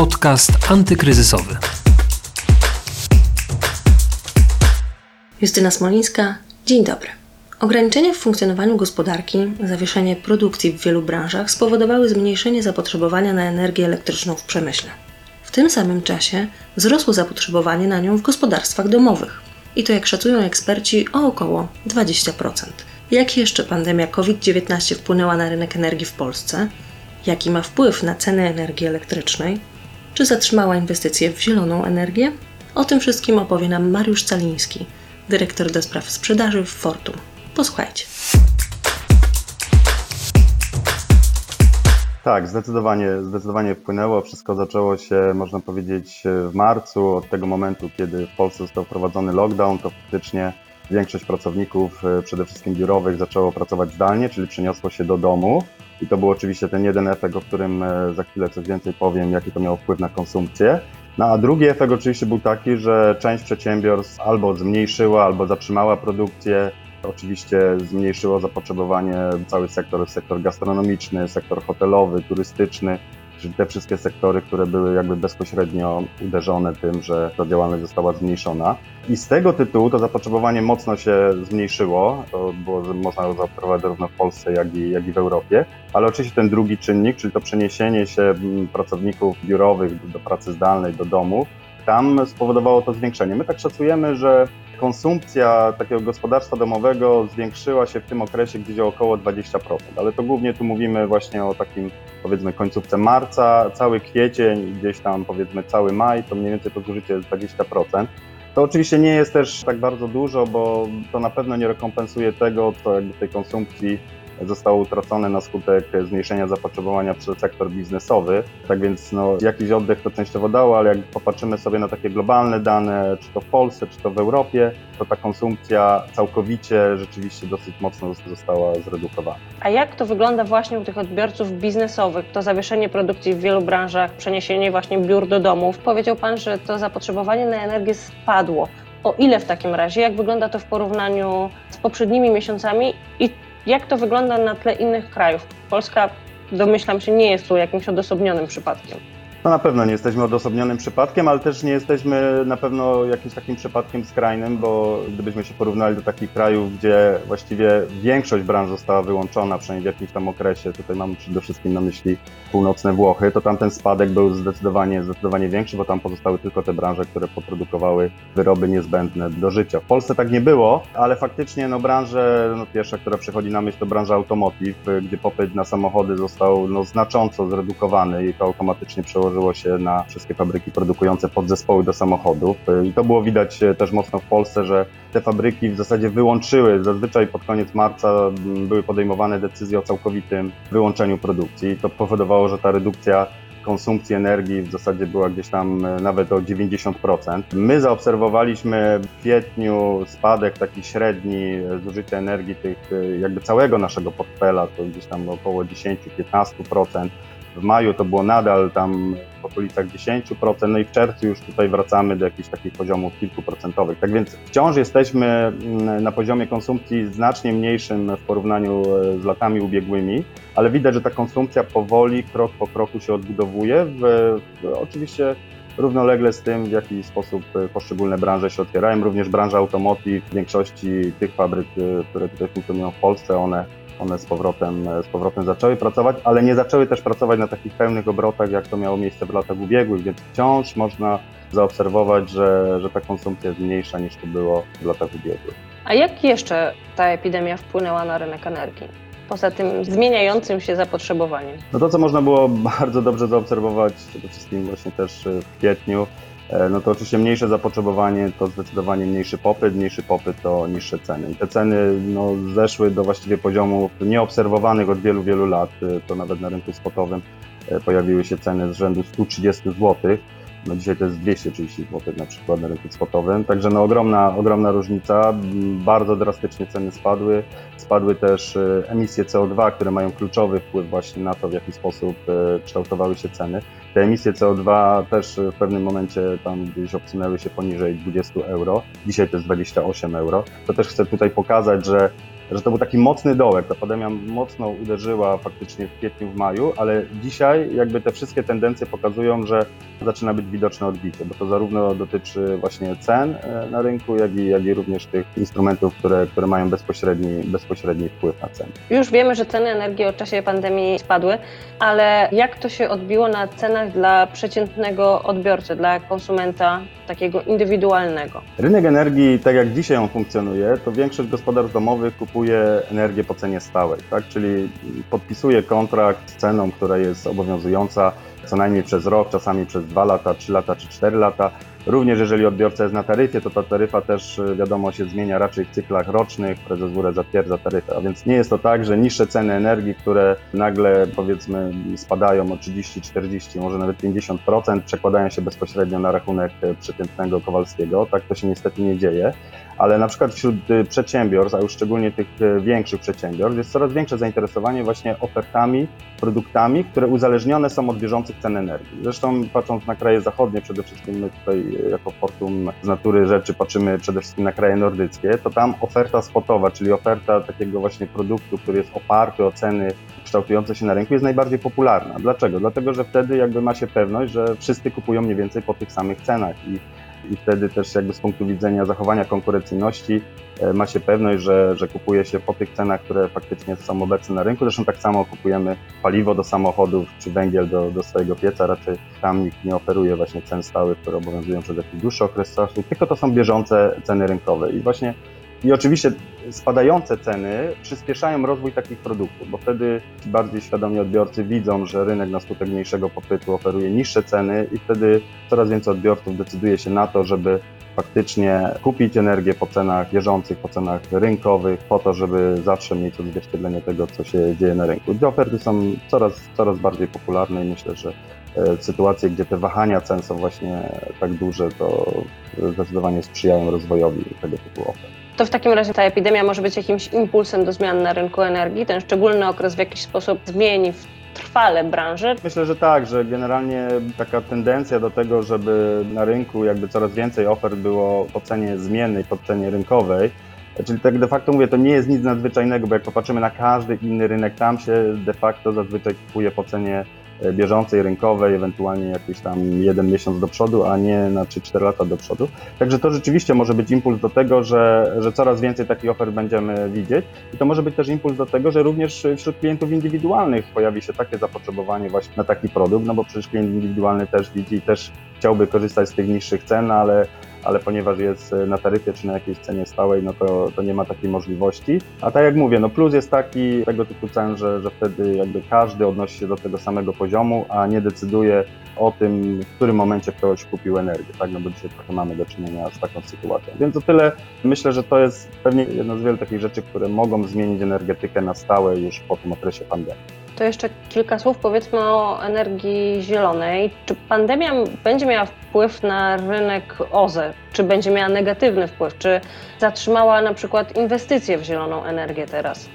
Podcast antykryzysowy. Justyna Smolińska, dzień dobry. Ograniczenia w funkcjonowaniu gospodarki, zawieszenie produkcji w wielu branżach spowodowały zmniejszenie zapotrzebowania na energię elektryczną w przemyśle. W tym samym czasie wzrosło zapotrzebowanie na nią w gospodarstwach domowych. I to, jak szacują eksperci, o około 20%. Jak jeszcze pandemia COVID-19 wpłynęła na rynek energii w Polsce? Jaki ma wpływ na ceny energii elektrycznej? Czy zatrzymała inwestycje w zieloną energię? O tym wszystkim opowie nam Mariusz Caliński, dyrektor do spraw sprzedaży w Fortum. Posłuchajcie. Tak, zdecydowanie, zdecydowanie wpłynęło. Wszystko zaczęło się, można powiedzieć, w marcu. Od tego momentu, kiedy w Polsce został wprowadzony lockdown, to faktycznie większość pracowników, e, przede wszystkim biurowych, zaczęło pracować zdalnie, czyli przeniosło się do domu. I to był oczywiście ten jeden efekt, o którym e, za chwilę coś więcej powiem, jaki to miało wpływ na konsumpcję. No a drugi efekt oczywiście był taki, że część przedsiębiorstw albo zmniejszyła, albo zatrzymała produkcję. Oczywiście zmniejszyło zapotrzebowanie cały sektor, sektor gastronomiczny, sektor hotelowy, turystyczny czyli te wszystkie sektory, które były jakby bezpośrednio uderzone tym, że ta działalność została zmniejszona. I z tego tytułu to zapotrzebowanie mocno się zmniejszyło, to było można zaobserwować zarówno w Polsce, jak i, jak i w Europie, ale oczywiście ten drugi czynnik, czyli to przeniesienie się mm, pracowników biurowych do pracy zdalnej, do domów, tam spowodowało to zwiększenie. My tak szacujemy, że konsumpcja takiego gospodarstwa domowego zwiększyła się w tym okresie gdzieś o około 20%, ale to głównie tu mówimy właśnie o takim powiedzmy końcówce marca, cały kwiecień, gdzieś tam powiedzmy cały maj, to mniej więcej to zużycie jest 20%. To oczywiście nie jest też tak bardzo dużo, bo to na pewno nie rekompensuje tego, co jakby tej konsumpcji zostało utracone na skutek zmniejszenia zapotrzebowania przez sektor biznesowy. Tak więc no, jakiś oddech to częściowo dało, ale jak popatrzymy sobie na takie globalne dane, czy to w Polsce, czy to w Europie, to ta konsumpcja całkowicie rzeczywiście dosyć mocno została zredukowana. A jak to wygląda właśnie u tych odbiorców biznesowych? To zawieszenie produkcji w wielu branżach, przeniesienie właśnie biur do domów. Powiedział Pan, że to zapotrzebowanie na energię spadło. O ile w takim razie? Jak wygląda to w porównaniu z poprzednimi miesiącami i jak to wygląda na tle innych krajów? Polska, domyślam się, nie jest tu jakimś odosobnionym przypadkiem. No na pewno nie jesteśmy odosobnionym przypadkiem, ale też nie jesteśmy na pewno jakimś takim przypadkiem skrajnym, bo gdybyśmy się porównali do takich krajów, gdzie właściwie większość branż została wyłączona, przynajmniej w jakimś tam okresie, tutaj mam przede wszystkim na myśli północne Włochy, to tam ten spadek był zdecydowanie, zdecydowanie większy, bo tam pozostały tylko te branże, które poprodukowały wyroby niezbędne do życia. W Polsce tak nie było, ale faktycznie no branże, no pierwsza, która przychodzi na myśl to branża automotive, gdzie popyt na samochody został no, znacząco zredukowany i to automatycznie przełożyło przełożyło się na wszystkie fabryki produkujące podzespoły do samochodów. I to było widać e, też mocno w Polsce, że te fabryki w zasadzie wyłączyły. Zazwyczaj pod koniec marca były podejmowane decyzje o całkowitym wyłączeniu produkcji. To powodowało, że ta redukcja konsumpcji energii w zasadzie była gdzieś tam e, nawet o 90%. My zaobserwowaliśmy w kwietniu spadek taki średni zużycia energii tych jakby całego naszego portfela, to gdzieś tam około 10-15%. W maju to było nadal tam w okolicach 10%, no i w czerwcu już tutaj wracamy do jakichś takich poziomów kilkuprocentowych. Tak więc wciąż jesteśmy mm, na poziomie konsumpcji znacznie mniejszym w porównaniu e, z latami ubiegłymi, ale widać, że ta konsumpcja powoli, krok po kroku się odbudowuje. W, oczywiście równolegle z tym, w jaki sposób poszczególne branże się otwierają. Również branża automotive, w większości tych fabryk, e, które tutaj funkcjonują w Polsce, one one z powrotem, z powrotem zaczęły pracować, ale nie zaczęły też pracować na takich pełnych obrotach, jak to miało miejsce w latach ubiegłych, więc wciąż można zaobserwować, że, że ta konsumpcja jest mniejsza niż to było w latach ubiegłych. A jak jeszcze ta epidemia wpłynęła na rynek energii? Poza tym zmieniającym się zapotrzebowaniem. No to, co można było bardzo dobrze zaobserwować, przede wszystkim właśnie też w kwietniu, no to oczywiście mniejsze zapotrzebowanie to zdecydowanie mniejszy popyt, mniejszy popyt to niższe ceny. I te ceny no, zeszły do właściwie poziomów nieobserwowanych od wielu, wielu lat. E, to nawet na rynku spotowym e, pojawiły się ceny z rzędu 130 zł. No dzisiaj to jest 230 zł na przykład na rynku spotowym. Także no ogromna, ogromna różnica. Bardzo drastycznie ceny spadły. Spadły też emisje CO2, które mają kluczowy wpływ właśnie na to, w jaki sposób kształtowały się ceny. Te emisje CO2 też w pewnym momencie tam gdzieś obsunęły się poniżej 20 euro. Dzisiaj to jest 28 euro. To też chcę tutaj pokazać, że że to był taki mocny dołek. Ta pandemia mocno uderzyła faktycznie w kwietniu, w maju, ale dzisiaj jakby te wszystkie tendencje pokazują, że zaczyna być widoczne odbicie, bo to zarówno dotyczy właśnie cen e, na rynku, jak i, jak i również tych instrumentów, które, które mają bezpośredni, bezpośredni wpływ na ceny. Już wiemy, że ceny energii od czasie pandemii spadły, ale jak to się odbiło na dla przeciętnego odbiorcy, dla konsumenta takiego indywidualnego? Rynek energii, tak jak dzisiaj on funkcjonuje, to większość gospodarstw domowych kupuje energię po cenie stałej, tak? czyli podpisuje kontrakt z ceną, która jest obowiązująca co najmniej przez rok, czasami przez dwa lata, trzy lata czy cztery lata. Również jeżeli odbiorca jest na taryfie, to ta taryfa też y, wiadomo się zmienia raczej w cyklach rocznych, prezes WRE zatwierdza taryfę, a więc nie jest to tak, że niższe ceny energii, które nagle powiedzmy spadają o 30, 40, może nawet 50%, przekładają się bezpośrednio na rachunek y, przeciętnego Kowalskiego. Tak to się niestety nie dzieje ale na przykład wśród y, przedsiębiorstw, a już szczególnie tych większych przedsiębiorstw, jest coraz większe zainteresowanie właśnie ofertami, produktami, które uzależnione są od bieżących cen energii. Zresztą patrząc na kraje zachodnie, przede wszystkim my tutaj jako Fortum z natury rzeczy patrzymy przede wszystkim na kraje nordyckie, to tam oferta spotowa, czyli oferta takiego właśnie produktu, który jest oparty o ceny kształtujące się na rynku, jest najbardziej popularna. Dlaczego? Dlatego, że wtedy jakby ma się pewność, że wszyscy kupują mniej więcej po tych samych cenach i i wtedy też jakby z punktu widzenia zachowania konkurencyjności e, ma się pewność, że, że kupuje się po tych cenach, które faktycznie są obecne na rynku. Zresztą tak samo kupujemy paliwo do samochodów czy węgiel do, do swojego pieca. Raczej tam nikt nie oferuje właśnie cen stałych, które obowiązują przez jakiś dłuższy okres czasu, tylko to są bieżące ceny rynkowe. I właśnie i oczywiście spadające ceny przyspieszają rozwój takich produktów, bo wtedy bardziej świadomi odbiorcy widzą, że rynek na skutek mniejszego popytu oferuje niższe ceny i wtedy coraz więcej odbiorców decyduje się na to, żeby faktycznie kupić energię po cenach bieżących, po cenach rynkowych, po to, żeby zawsze mieć odzwierciedlenie tego, co się dzieje na rynku. Te oferty są coraz, coraz bardziej popularne i myślę, że e, sytuacje, gdzie te wahania cen są właśnie tak duże, to zdecydowanie sprzyjają rozwojowi tego typu ofert to w takim razie ta epidemia może być jakimś impulsem do zmian na rynku energii? Ten szczególny okres w jakiś sposób zmieni trwale branżę? Myślę, że tak, że generalnie taka tendencja do tego, żeby na rynku jakby coraz więcej ofert było po cenie zmiennej, po cenie rynkowej, Czyli tak de facto mówię, to nie jest nic nadzwyczajnego, bo jak popatrzymy na każdy inny rynek, tam się de facto zazwyczaj kupuje po cenie bieżącej, rynkowej, ewentualnie jakiś tam jeden miesiąc do przodu, a nie na 3-4 lata do przodu. Także to rzeczywiście może być impuls do tego, że, że coraz więcej takich ofert będziemy widzieć i to może być też impuls do tego, że również wśród klientów indywidualnych pojawi się takie zapotrzebowanie właśnie na taki produkt, no bo przecież klient indywidualny też widzi i też chciałby korzystać z tych niższych cen, ale ale ponieważ jest na taryfie czy na jakiejś cenie stałej, no to, to nie ma takiej możliwości. A tak jak mówię, no plus jest taki tego typu cen, że, że wtedy jakby każdy odnosi się do tego samego poziomu, a nie decyduje o tym, w którym momencie ktoś kupił energię, tak? No bo dzisiaj trochę mamy do czynienia z taką sytuacją. Więc o tyle myślę, że to jest pewnie jedna z wielu takich rzeczy, które mogą zmienić energetykę na stałe już po tym okresie pandemii. To jeszcze kilka słów powiedzmy o energii zielonej. Czy pandemia będzie miała wpływ na rynek OZE? Czy będzie miała negatywny wpływ? Czy zatrzymała na przykład inwestycje w zieloną energię teraz?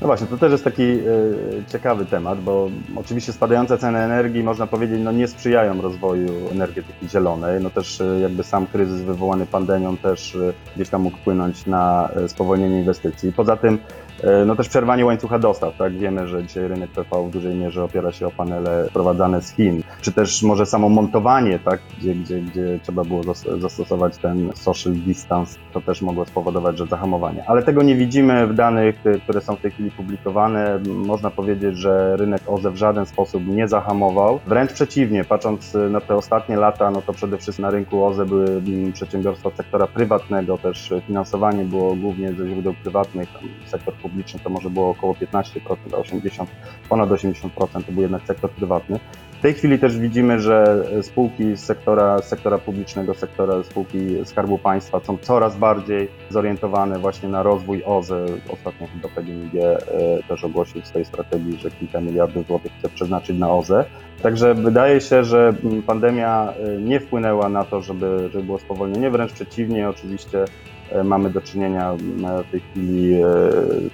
No właśnie, to też jest taki y, ciekawy temat, bo oczywiście spadające ceny energii, można powiedzieć, no nie sprzyjają rozwoju energetyki zielonej. No też y, jakby sam kryzys wywołany pandemią też y, gdzieś tam mógł wpłynąć na spowolnienie inwestycji. Poza tym E, no też przerwanie łańcucha dostaw, tak? Wiemy, że dzisiaj rynek PV w dużej mierze opiera się o panele wprowadzane z Chin, czy też może samo montowanie, tak? Gdzie, gdzie, gdzie trzeba było zastosować ten social distance, to też mogło spowodować, że zahamowanie. Ale tego nie widzimy w danych, które są w tej chwili publikowane. Można powiedzieć, że rynek OZE w żaden sposób nie zahamował. Wręcz przeciwnie, patrząc na te ostatnie lata, no to przede wszystkim na rynku OZE były mm, przedsiębiorstwa sektora prywatnego, też finansowanie było głównie ze źródeł prywatnych, sektor publiczny to może było około 15%, a 80, ponad 80% to był jednak sektor prywatny. W tej chwili też widzimy, że spółki z sektora, sektora publicznego, sektora spółki Skarbu Państwa są coraz bardziej zorientowane właśnie na rozwój OZE. Ostatnio chyba PGNiG e, też ogłosił w swojej strategii, że kilka miliardów złotych chce przeznaczyć na OZE. Także wydaje się, że pandemia e, nie wpłynęła na to, żeby, żeby było spowolnienie, wręcz przeciwnie, oczywiście Mamy do czynienia m, w tej chwili e,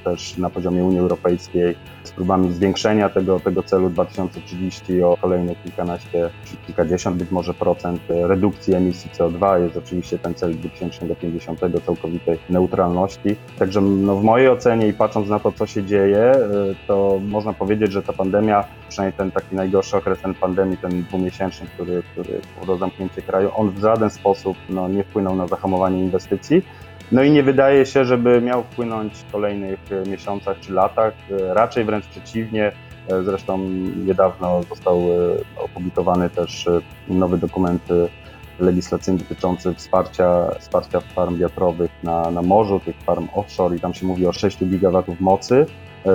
też na poziomie Unii Europejskiej z próbami zwiększenia tego, tego celu 2030 o kolejne kilkanaście czy kilkadziesiąt być może procent e, redukcji emisji CO2. Jest oczywiście ten cel 2050 całkowitej neutralności. Także no, w mojej ocenie i patrząc na to, co się dzieje, e, to można powiedzieć, że ta pandemia, przynajmniej ten taki najgorszy okres ten pandemii, ten dwumiesięczny, który, który powodował zamknięcie kraju, on w żaden sposób no, nie wpłynął na zahamowanie inwestycji. No i nie wydaje się, żeby miał wpłynąć w kolejnych miesiącach czy latach. E, Raczej wręcz przeciwnie. E, Zresztą niedawno został e, opublikowany też nowy dokument legislacyjny dotyczący wsparcia, wsparcia farm wiatrowych na, na morzu, tych farm offshore i tam się mówi o 6 gigawatów mocy,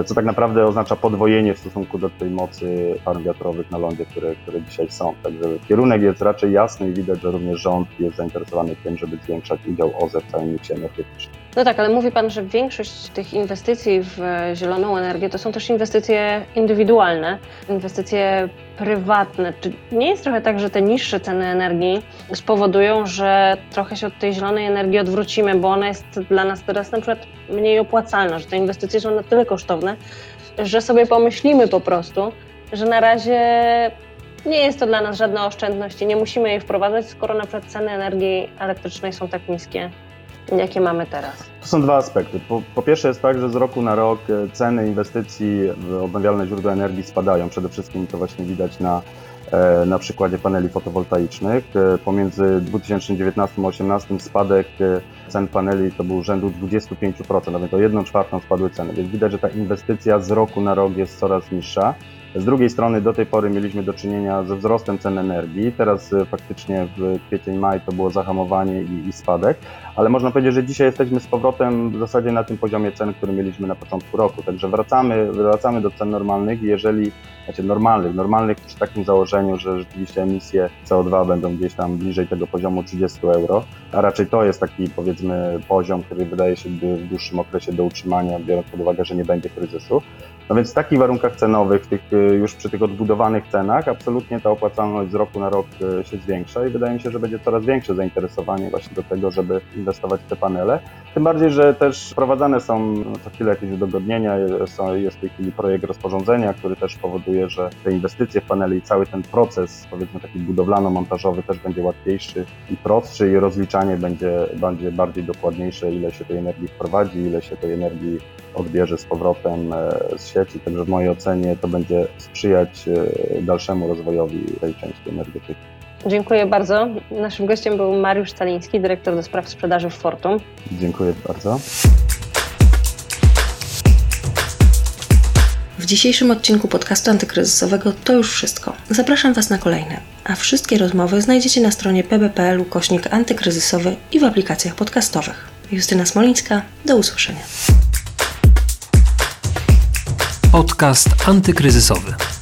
co tak naprawdę oznacza podwojenie w stosunku do tej mocy farm wiatrowych na lądzie, które, które dzisiaj są. Także kierunek jest raczej jasny i widać, że również rząd jest zainteresowany tym, żeby zwiększać udział OZE w całym miksie energetycznym. No tak, ale mówi Pan, że większość tych inwestycji w zieloną energię to są też inwestycje indywidualne, inwestycje prywatne. Czy nie jest trochę tak, że te niższe ceny energii spowodują, że trochę się od tej zielonej energii odwrócimy, bo ona jest dla nas teraz na przykład mniej opłacalna, że te inwestycje są na tyle kosztowne, że sobie pomyślimy po prostu, że na razie nie jest to dla nas żadna oszczędność i nie musimy jej wprowadzać, skoro na przykład ceny energii elektrycznej są tak niskie, jakie mamy teraz. To są dwa aspekty. Po, po pierwsze jest tak, że z roku na rok e, ceny inwestycji w odnawialne źródła energii spadają. Przede wszystkim to właśnie widać na, e, na przykładzie paneli fotowoltaicznych. E, Pomiędzy 2019 a 2018 spadek cen paneli to był rzędu 25%, nawet o 1 czwartą spadły ceny, więc widać, że ta inwestycja z roku na rok jest coraz niższa. Z drugiej strony do tej pory mieliśmy do czynienia ze wzrostem cen energii. Teraz e, faktycznie w kwiecień, maj to było zahamowanie i, i spadek, ale można powiedzieć, że dzisiaj jesteśmy z powrotem w zasadzie na tym poziomie cen, który mieliśmy na początku roku. Także wracamy, wracamy do cen normalnych jeżeli, znaczy normalnych, normalnych przy takim założeniu, że rzeczywiście emisje CO2 będą gdzieś tam bliżej tego poziomu 30 euro, a raczej to jest taki powiedzmy poziom, który wydaje się w dłuższym okresie do utrzymania, biorąc pod uwagę, że nie będzie kryzysu. No więc w takich warunkach cenowych, tych, y, już przy tych odbudowanych cenach, absolutnie ta opłacalność z roku na rok y, się zwiększa i wydaje mi się, że będzie coraz większe zainteresowanie właśnie do tego, żeby inwestować w te panele. Tym bardziej, że też wprowadzane są no, co chwilę jakieś udogodnienia, y, jest w tej chwili projekt rozporządzenia, który też powoduje, że te inwestycje w panele i cały ten proces, powiedzmy taki budowlano-montażowy też będzie łatwiejszy i prostszy i rozliczanie będzie, będzie bardziej dokładniejsze, ile się tej energii wprowadzi, ile się tej energii odbierze z powrotem e, z sieci. Także w mojej ocenie to będzie sprzyjać e, dalszemu rozwojowi tej części energetyki. Dziękuję bardzo. Naszym gościem był Mariusz Caliński, dyrektor do spraw sprzedaży w Fortum. Dziękuję bardzo. W dzisiejszym odcinku podcastu antykryzysowego to już wszystko. Zapraszam Was na kolejne, a wszystkie rozmowy znajdziecie na stronie pb.pl kośnik antykryzysowy i w aplikacjach podcastowych. Justyna Smolińska, do usłyszenia. Podcast antykryzysowy.